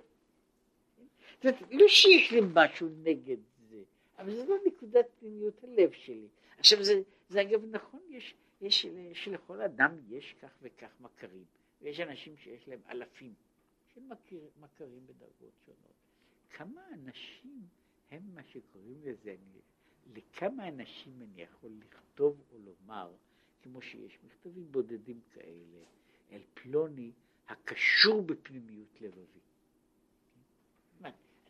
Speaker 1: זאת אומרת, לא שיש לי משהו נגד זה, אבל זה לא נקודת פנימיות הלב שלי. עכשיו זה, זה אגב נכון, יש, יש, שלכל אדם יש כך וכך מכרים, ויש אנשים שיש להם אלפים של מכרים בדרגות שונות. כמה אנשים הם מה שקוראים לזה, אני, לכמה אנשים אני יכול לכתוב או לומר, כמו שיש מכתבים בודדים כאלה, אל פלוני הקשור בפנימיות לבבי.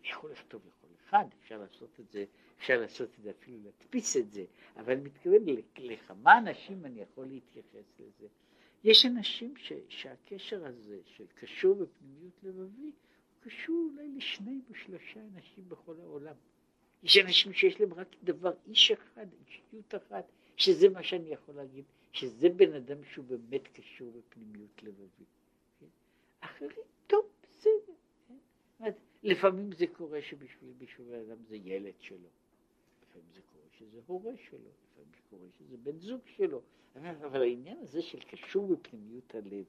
Speaker 1: אני יכול לכתוב לכל אחד, אפשר לעשות את זה, אפשר לעשות את זה, אפילו להדפיס את זה, אבל מתכוון לכמה אנשים אני יכול להתייחס לזה. יש אנשים ש, שהקשר הזה של קשור בפנימיות לבבי, הוא קשור אולי לשניים או שלושה אנשים בכל העולם. יש אנשים שיש להם רק דבר, איש אחד, אישיות אחת, שזה מה שאני יכול להגיד, שזה בן אדם שהוא באמת קשור בפנימיות לבבי. כן? אחרים, טוב, בסדר. כן? לפעמים זה קורה שבשביל בן אדם זה ילד שלו, לפעמים זה קורה שזה הורה שלו, לפעמים זה קורה שזה בן זוג שלו, אבל העניין הזה של קשור בפנימיות הלב,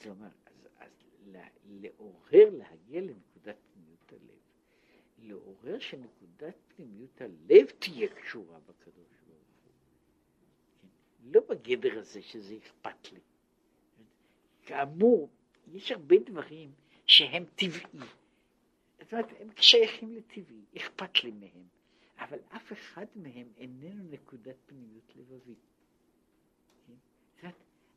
Speaker 1: זה אומר, אז, אז לעורר, להגיע לנקודת פנימיות הלב, לעורר שנקודת פנימיות הלב תהיה קשורה בקדוש ברוך הוא, כן? לא בגדר הזה שזה אכפת לי. כאמור, יש הרבה דברים שהם טבעי, זאת אומרת, הם שייכים לטבעי, אכפת לי מהם, אבל אף אחד מהם איננו נקודת פנימיות לבבית. כן? זאת אומרת,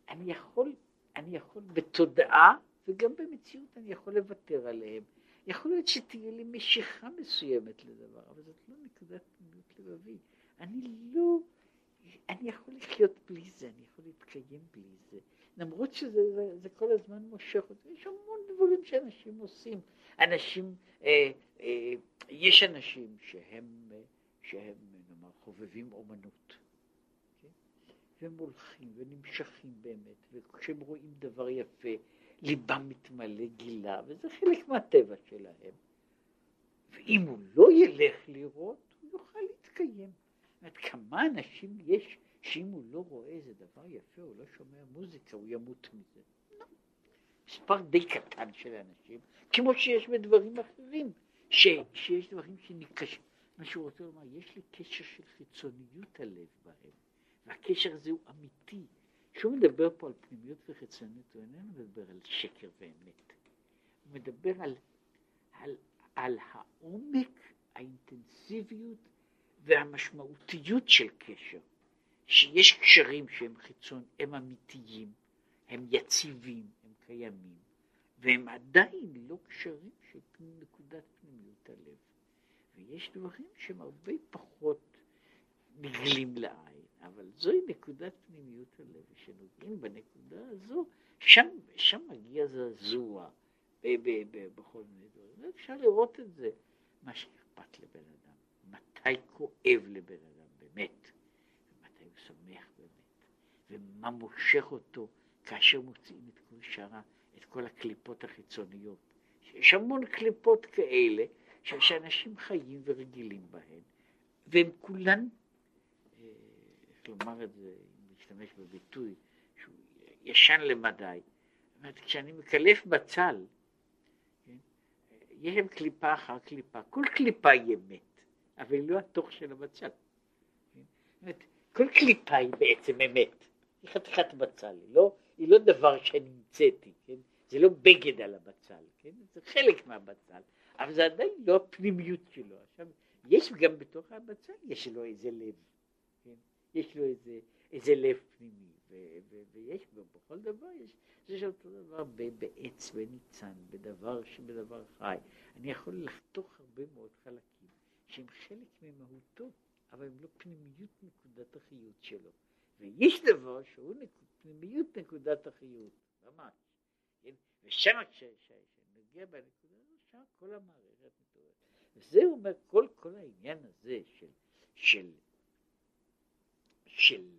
Speaker 1: אני יכול, אני יכול בתודעה וגם במציאות אני יכול לוותר עליהם. יכול להיות שתהיה לי משיכה מסוימת לדבר, אבל זאת לא נקודת פנימיות לבבית. אני לא, אני יכול לחיות בלי זה, אני יכול להתקיים בלי זה. למרות שזה זה, זה כל הזמן מושך אותי, יש המון דברים שאנשים עושים. אנשים, אה, אה, יש אנשים שהם, אה, שהם נאמר, חובבים אומנות, כן? והם הולכים ונמשכים באמת, וכשהם רואים דבר יפה, ליבם מתמלא גילה, וזה חלק מהטבע שלהם. ואם הוא לא ילך לראות, הוא יוכל להתקיים. זאת אומרת, כמה אנשים יש שאם הוא לא רואה איזה דבר יפה, הוא לא שומע מוזיקה, הוא ימות מזה. לא. מספר די קטן של אנשים, כמו שיש בדברים אחרים, ש, שיש דברים שנקש... מה שהוא רוצה לומר, יש לי קשר של חיצוניות הלב בהם, והקשר הזה הוא אמיתי. כשהוא מדבר פה על פנימיות וחיצוניות, הוא איננו מדבר על שקר ואמת. הוא מדבר על, על, על העומק, האינטנסיביות והמשמעותיות של קשר. שיש קשרים שהם חיצון, הם אמיתיים, הם יציבים, הם קיימים, והם עדיין לא קשרים של נקודת פנימיות הלב. ויש דברים שהם הרבה פחות נגלים לעין, אבל זוהי נקודת פנימיות הלב, וכשנוגעים בנקודה הזו, שם, שם מגיע זעזוע בכל מיני דברים. אפשר לראות את זה, מה שאכפת לבן אדם, מתי כואב לבן אדם, באמת. שמח באמת, ומה מושך אותו כאשר מוציאים את כל שרה, את כל הקליפות החיצוניות. יש המון קליפות כאלה שאנשים חיים ורגילים בהן, והם כולן, אה, איך לומר את זה, אם להשתמש בביטוי, שהוא ישן למדי. אומרת, כשאני מקלף בצל, כן, יש להם קליפה אחר קליפה, כל קליפה היא אמת, אבל היא לא התוך של הבצל. כן? אומרת, כל קליפה היא בעצם אמת. היא חתיכת בצל, לא, היא לא דבר שאני המצאתי, כן? זה לא בגד על הבצל, כן? זה חלק מהבצל, אבל זה עדיין לא הפנימיות שלו. עכשיו, יש גם בתוך הבצל, יש לו איזה לב, כן? יש לו איזה, איזה לב פנימי, ו- ו- ויש בו, בכל דבר יש, זה שאותו דבר בעץ, בניצן, בדבר שבדבר חי. אני יכול לחתוך הרבה מאוד חלקים שהם חלק ממהותו. אבל הם לא פנימיות נקודת החיות שלו. ויש דבר שהוא נקוד, פנימיות נקודת החיות, ממש. כן? ושם כשנגיע בנקודה הזו, שם כל המערכת מתעוררת. וזה אומר, כל, כל העניין הזה של, של, של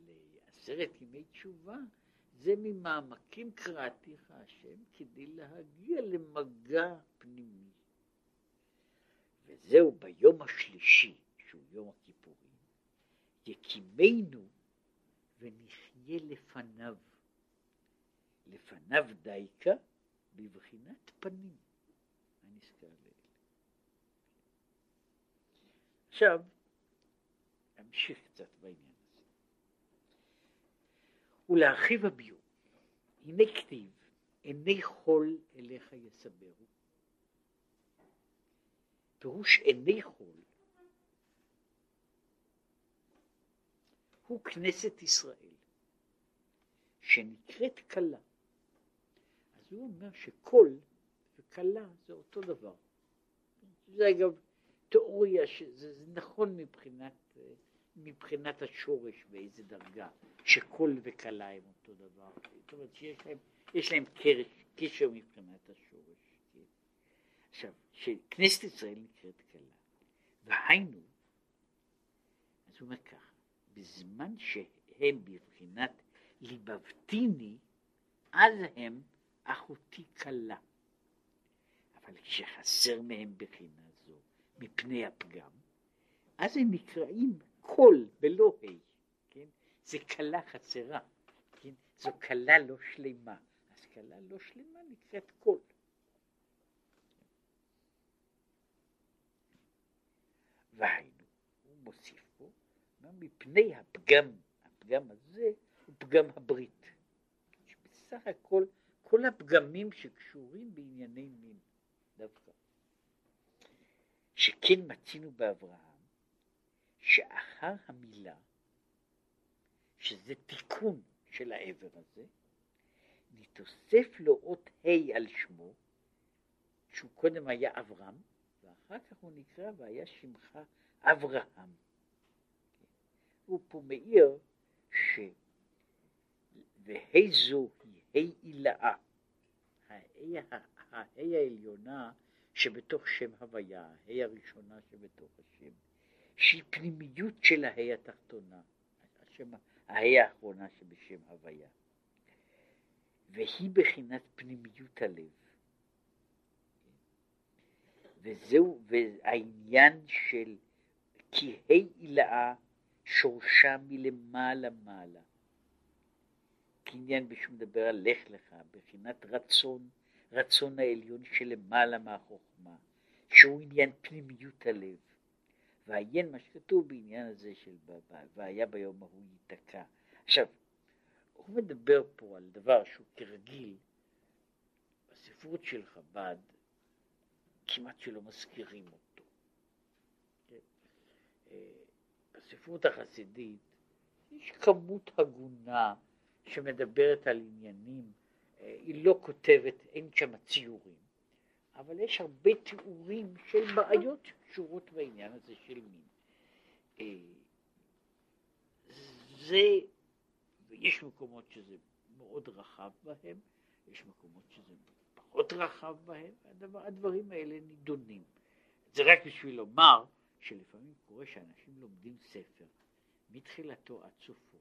Speaker 1: עשרת ימי תשובה, זה ממעמקים קראתיך השם כדי להגיע למגע פנימי. וזהו ביום השלישי, שהוא יום. יקימנו ונחיה לפניו. לפניו דייקה בבחינת פנים. עכשיו, נמשיך קצת בעניין הזה. ולהרחיב הביור, הנה כתיב, עיני חול אליך יסברו. פירוש עיני חול הוא כנסת ישראל, שנקראת כלה. אז הוא אומר שקול וכלה זה אותו דבר. זה אגב תיאוריה שזה נכון מבחינת, מבחינת השורש באיזה דרגה, שקול וכלה הם אותו דבר. זאת אומרת שיש להם, יש להם קרש, קשר מבחינת השורש. עכשיו, שכנסת ישראל נקראת כלה, והיינו, אז הוא אומר ככה, בזמן שהם בבחינת ליבבתיני, אז הם אחותי כלה. אבל כשחסר מהם בחינה זו מפני הפגם, אז הם נקראים קול ולא ה', כן? זה כלה חסרה, כן? זו כלה לא שלמה, אז כלה לא שלמה נקראת קול. פה, מפני הפגם, הפגם הזה הוא פגם הברית. בסך הכל, כל הפגמים שקשורים בענייני מין. דווקא. שכן מצינו באברהם, שאחר המילה, שזה תיקון של העבר הזה, נתוסף לו אות ה' על שמו, שהוא קודם היה אברהם, ואחר כך הוא נקרא והיה שמך אברהם. הוא פה מעיר ש... וה' זו היא ה' עילאה, הה' העליונה שבתוך שם הוויה, ה' הראשונה שבתוך השם, שהיא פנימיות של הה' התחתונה, השם, הה' האחרונה שבשם הוויה, והיא בחינת פנימיות הלב. וזהו, והעניין של כי ה' עילאה שורשה מלמעלה מעלה. קניין בשום דבר על לך לך, בחינת רצון הרצון העליון שלמעלה מהחוכמה, שהוא עניין פנימיות הלב. ועיין מה שכתוב בעניין הזה של והיה ביום ההוא ייתקע. עכשיו, הוא מדבר פה על דבר שהוא כרגיל, בספרות של חב"ד כמעט שלא מזכירים אותו. כן? אה, בספרות החסידית יש כמות הגונה שמדברת על עניינים היא לא כותבת, אין שם ציורים, אבל יש הרבה תיאורים של בעיות שקשורות בעניין הזה של מין. אה, זה, ויש מקומות שזה מאוד רחב בהם, יש מקומות שזה פחות רחב בהם, והדבר, הדברים האלה נידונים. זה רק בשביל לומר שלפעמים קורה שאנשים לומדים ספר מתחילתו עד סופו,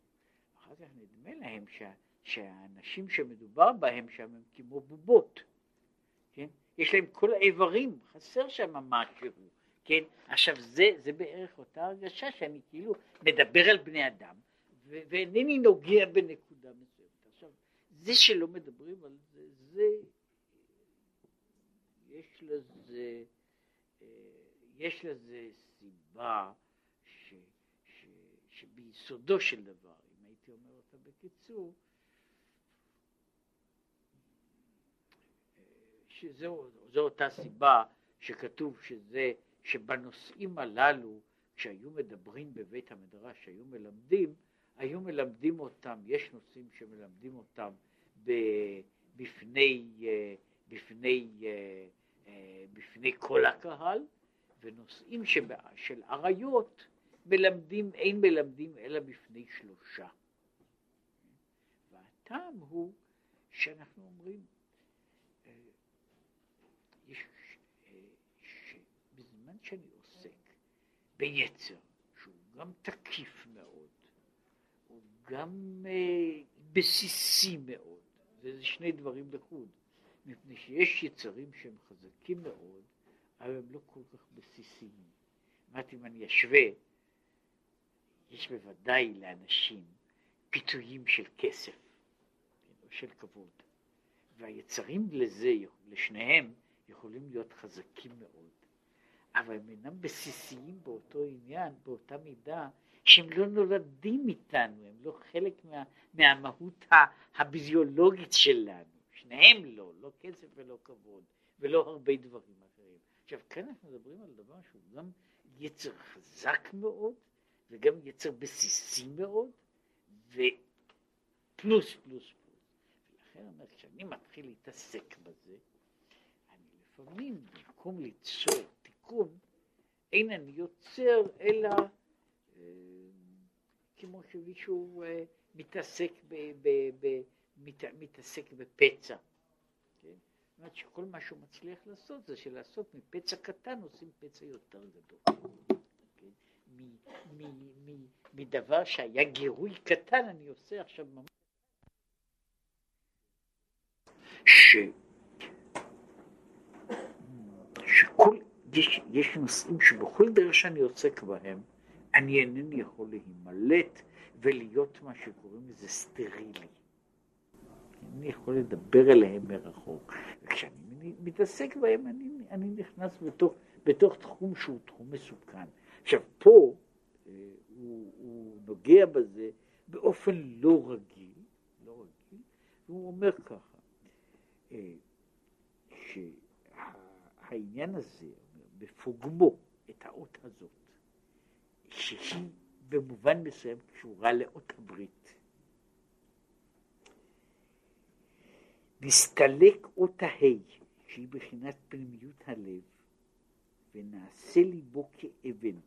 Speaker 1: אחר כך נדמה להם שה... שהאנשים שמדובר בהם שם הם כמו בובות, כן? יש להם כל האיברים, חסר שם משהו, כן? עכשיו זה, זה בערך אותה הרגשה שאני כאילו מדבר על בני אדם ו- ואינני נוגע בנקודה מסוימת. עכשיו, זה שלא מדברים על זה, זה, יש לזה, אה, יש לזה סיבה ש, ש, שביסודו של דבר, אם הייתי אומר אותה בקיצור, שזו אותה סיבה שכתוב שזה, שבנושאים הללו, כשהיו מדברים בבית המדרש, שהיו מלמדים, היו מלמדים אותם, יש נושאים שמלמדים אותם בפני, בפני, בפני כל הקהל, ונושאים של עריות מלמדים, אין מלמדים אלא בפני שלושה. והטעם הוא שאנחנו אומרים, שאני עוסק ביצר, שהוא גם תקיף מאוד, הוא גם אה, בסיסי מאוד, וזה שני דברים לחוד, מפני שיש יצרים שהם חזקים מאוד, אבל הם לא כל כך בסיסיים. אמרתי, אם אני אשווה, יש בוודאי לאנשים פיתויים של כסף, כן, או של כבוד, והיצרים לזה, לשניהם, יכולים להיות חזקים מאוד. אבל הם אינם בסיסיים באותו עניין, באותה מידה, שהם לא נולדים איתנו, הם לא חלק מה, מהמהות הביזיולוגית שלנו, שניהם לא, לא כסף ולא כבוד, ולא הרבה דברים אחרים. עכשיו, כאן אנחנו מדברים על דבר שהוא גם יצר חזק מאוד, וגם יצר בסיסי מאוד, ופלוס פלוס פלוס. ולכן אומר, כשאני מתחיל להתעסק בזה, אני לפעמים, במקום ליצור תיקון, אין אני יוצר אלא אה, כמו שמישהו אה, מתעסק, ב, ב, ב, מת, מתעסק בפצע. אומרת שכל מה שהוא מצליח לעשות זה שלעשות מפצע קטן עושים פצע יותר גדול. מ, מדבר שהיה גירוי קטן אני עושה עכשיו ממש... שכל, יש, יש נושאים שבכל דרך שאני עוסק בהם אני אינני יכול להימלט ולהיות מה שקוראים לזה סטרילי. אני יכול לדבר אליהם מרחוק. וכשאני מתעסק בהם אני, אני נכנס בתוך, בתוך תחום שהוא תחום מסוכן. עכשיו פה אה, הוא, הוא נוגע בזה באופן לא רגיל, לא רגיל, והוא אומר ככה, אה, שהעניין הזה, בפוגמו את האות הזאת, שהיא במובן מסוים קשורה לאות הברית. נסתלק אות ההי, שהיא בחינת פנימיות הלב, ונעשה ליבו כאבן,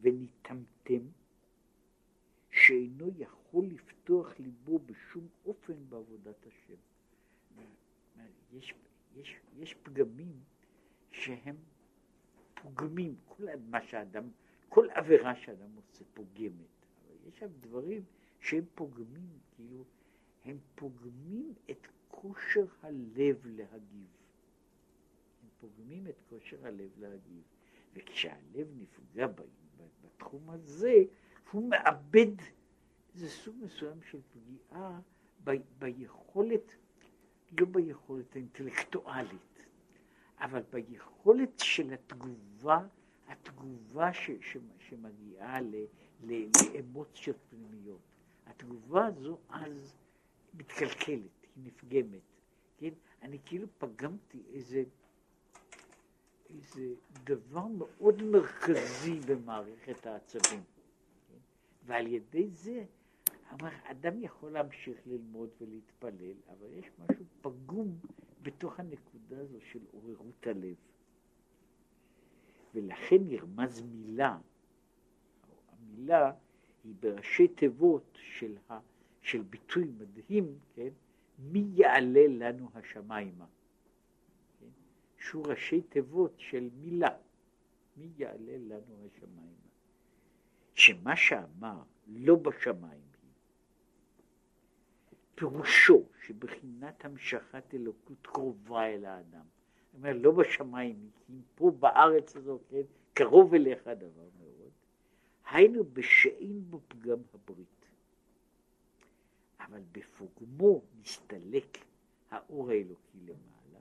Speaker 1: ונטמטם, שאינו יכול לפתוח ליבו בשום אופן בעבודת השם. יש, יש, יש פגמים שהם פוגמים, כל מה שאדם כל עבירה שאדם עושה פוגמת, אבל יש שם דברים שהם פוגמים, כאילו, הם פוגמים את כושר הלב להגיב. הם פוגמים את כושר הלב להגיב. וכשהלב נפגע בתחום הזה, הוא מאבד איזה סוג מסוים של פגיעה ב, ביכולת, לא ביכולת האינטלקטואלית, אבל ביכולת של התגובה התגובה ש, ש, שמגיעה ל, ל, לאמוציות פנימיות, התגובה הזו אז מתקלקלת, היא נפגמת, כן? אני כאילו פגמתי איזה, איזה דבר מאוד מרכזי במערכת העצבים, כן? ועל ידי זה, אמר, אדם יכול להמשיך ללמוד ולהתפלל, אבל יש משהו פגום בתוך הנקודה הזו של עוררות הלב. ולכן נרמז מילה, המילה היא בראשי תיבות של, ה, של ביטוי מדהים, כן? מי יעלה לנו השמיימה? כן? שהוא ראשי תיבות של מילה, מי יעלה לנו השמיימה? שמה שאמר לא בשמיים פירושו שבחינת המשכת אלוקות קרובה אל האדם. אומר, לא בשמיים, כי פה בארץ הזאת, כן, קרוב אליך הדבר מאוד. היינו בשאין בו פגם הברית. אבל בפוגמו נסתלק האור האלוקי למעלה,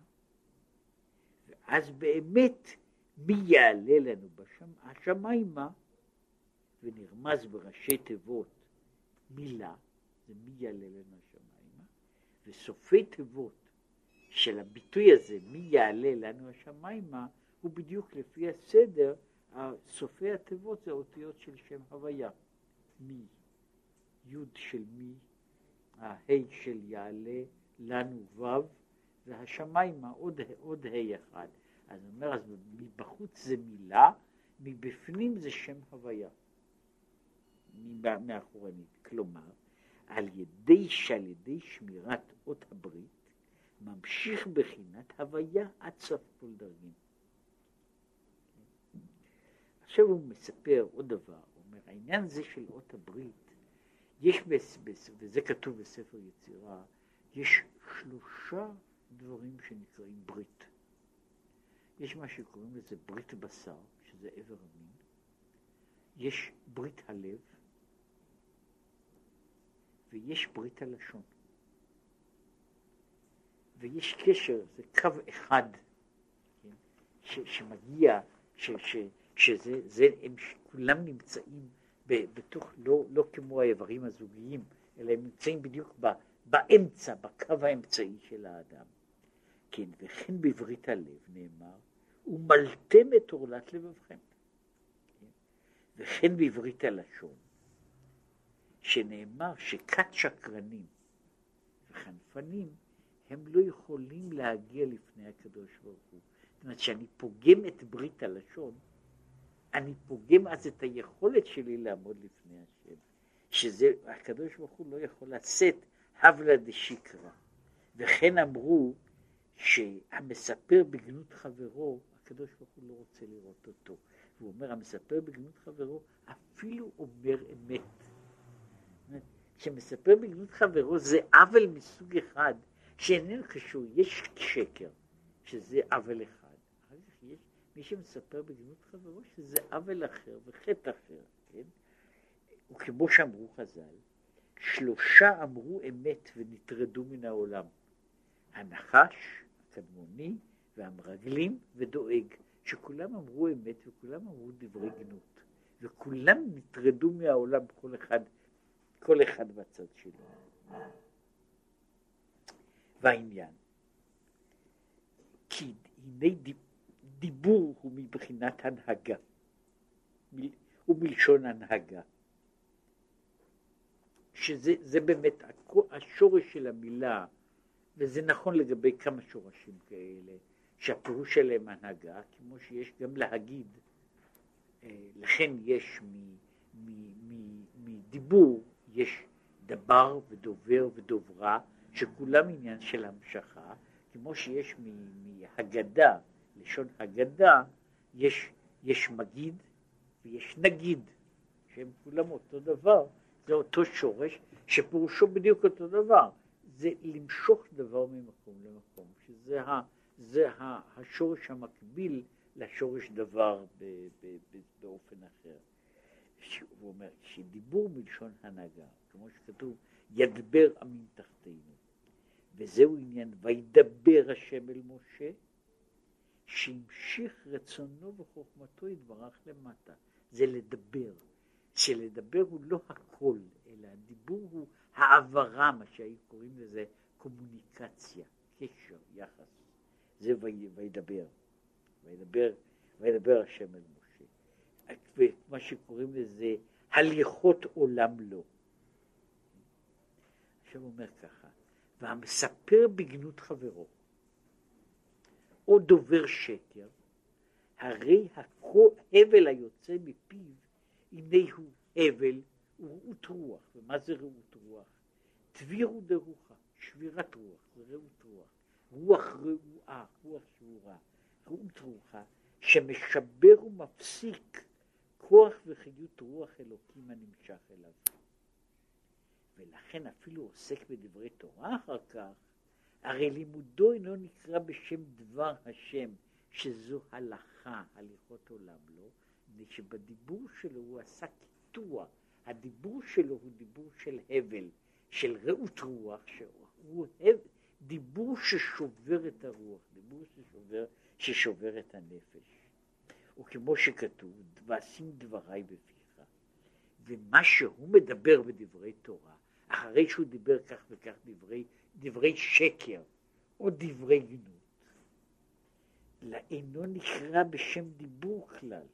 Speaker 1: ואז באמת מי יעלה לנו בשמ... השמיימה, ונרמז בראשי תיבות מילה, זה מי יעלה לנו השמיימה, וסופי תיבות של הביטוי הזה, מי יעלה לנו השמיימה, הוא בדיוק לפי הסדר, סופי התיבות זה אותיות של שם הוויה. מי, י' של מי, הה' של יעלה, לנו ו', והשמיימה עוד, עוד ה' אחד. אז הוא אומר, אז מבחוץ זה מילה, מבפנים זה שם הוויה. מאחורנית. כלומר, על ידי שעל ידי שמירת אות הברית, ממשיך בחינת הוויה עד סוף כל דרגים. עכשיו הוא מספר עוד דבר, הוא אומר, העניין הזה של אות הברית, יש, וזה כתוב בספר יצירה, יש שלושה דברים שנקראים ברית. יש מה שקוראים לזה ברית בשר, שזה איבר המין, יש ברית הלב, ויש ברית הלשון. ויש קשר, זה קו אחד, כן, ש, שמגיע, ש, ש, שזה, זה, הם כולם נמצאים בתוך, לא, לא כמו האיברים הזוגיים, אלא הם נמצאים בדיוק ב, באמצע, בקו האמצעי של האדם. כן, וכן בברית הלב נאמר, ומלתם את עורלת לבבכם. כן? וכן בברית הלשון, שנאמר שכת שקרנים וחנפנים הם לא יכולים להגיע לפני הקדוש ברוך הוא. זאת אומרת, כשאני פוגם את ברית הלשון, אני פוגם אז את היכולת שלי לעמוד לפני השם, שזה, הקדוש ברוך הוא לא יכול לשאת הבלה דשיקרא. וכן אמרו שהמספר בגנות חברו, הקדוש ברוך הוא לא רוצה לראות אותו. והוא אומר, המספר בגנות חברו אפילו אומר אמת. כשמספר בגנות חברו זה עוול מסוג אחד שאיננו קשור, יש שקר, שזה עוול אחד. מי שמספר בגנות חברו שזה עוול אחר וחטא אחר, כן? וכמו שאמרו חז"ל, שלושה אמרו אמת ונטרדו מן העולם. הנחש, הקדמוני והמרגלים ודואג, שכולם אמרו אמת וכולם אמרו דברי גנות, וכולם נטרדו מהעולם כל אחד, כל אחד בצד שלו. והעניין, כי הנה דיבור הוא מבחינת הנהגה, הוא מלשון הנהגה, שזה באמת השורש של המילה, וזה נכון לגבי כמה שורשים כאלה, שהפירוש שלהם הנהגה, כמו שיש גם להגיד, אה, לכן יש מדיבור, יש דבר ודובר ודוברה, שכולם עניין של המשכה, כמו שיש מהגדה, לשון הגדה, יש, יש מגיד ויש נגיד, שהם כולם אותו דבר, זה אותו שורש שפירושו בדיוק אותו דבר, זה למשוך דבר ממקום למקום, שזה ה, זה ה, השורש המקביל לשורש דבר ב, ב, ב, באופן אחר. הוא אומר שדיבור מלשון הנהגה, כמו שכתוב, ידבר עמים תחתינו. וזהו עניין, וידבר השם אל משה, שהמשיך רצונו וחוכמתו יתברך למטה. זה לדבר. שלדבר הוא לא הכל, אלא הדיבור הוא העברה, מה שהיו קוראים לזה קומוניקציה, קשר, יחס. זה וידבר. וידבר, וידבר השם אל משה. ומה שקוראים לזה הליכות עולם לו. עכשיו הוא אומר ככה, והמספר בגנות חברו, או דובר שקר, הרי הבל היוצא מפיו, הנה הוא הבל ורעות רוח. ומה זה רעות רוח? תבירו דרוחה, שבירת רוח, זה רעות רוח. רוח רעועה, רוח שבורה, רעות רוחה, שמשבר ומפסיק כוח וחיות רוח אלוקים הנמשך אליו. ולכן אפילו עוסק בדברי תורה אחר כך, הרי לימודו אינו נקרא בשם דבר השם, שזו הלכה, הליכות עולם לא, מפני שבדיבור שלו הוא עשה קיטוע, הדיבור שלו הוא דיבור של הבל, של רעות רוח, שהוא דיבור ששובר את הרוח, דיבור ששובר, ששובר את הנפש. וכמו שכתוב, ואשים דבריי בפיך. ומה שהוא מדבר בדברי תורה, אחרי שהוא דיבר כך וכך דברי, דברי שקר או דברי גנות, לאינו נקרא בשם דיבור כלל,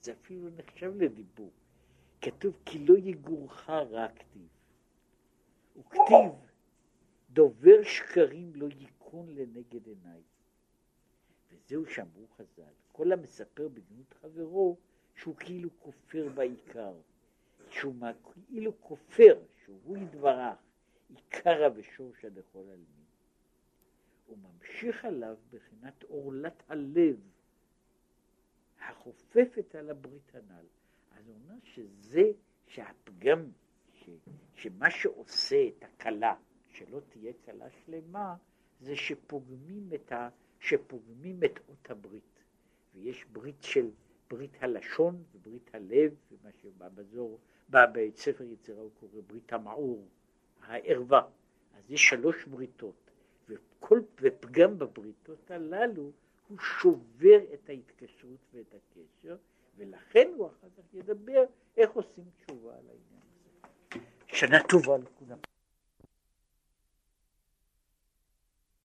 Speaker 1: זה אפילו נחשב לדיבור. כתוב כי לא יגורך רע כתיב, דובר שקרים לא ייכון לנגד עיניי. וזהו שאמרו חז"ל, כל המספר בגנות חברו שהוא כאילו כופר בעיקר, שהוא כאילו כופר, שהוא יתברך, עיקרא ושורשא דכל עלמין. הוא ממשיך עליו בחינת עורלת הלב החופפת על הברית הנ"ל. אז הוא אומר שזה, שהפגם, ש, שמה שעושה את הכלה, שלא תהיה כלה שלמה, זה שפוגמים את, ה, שפוגמים את אות הברית. ויש ברית של ברית הלשון וברית הלב, ומה שבא בזור, בא בספר יצירה הוא קורא ברית המעור, הערווה. אז יש שלוש בריתות, וכל, ופגם בבריתות הללו הוא שובר את ההתקשרות ואת הקשר, ולכן הוא אחר כך ידבר איך עושים תשובה על העניין הזה. שנה טובה לכולם.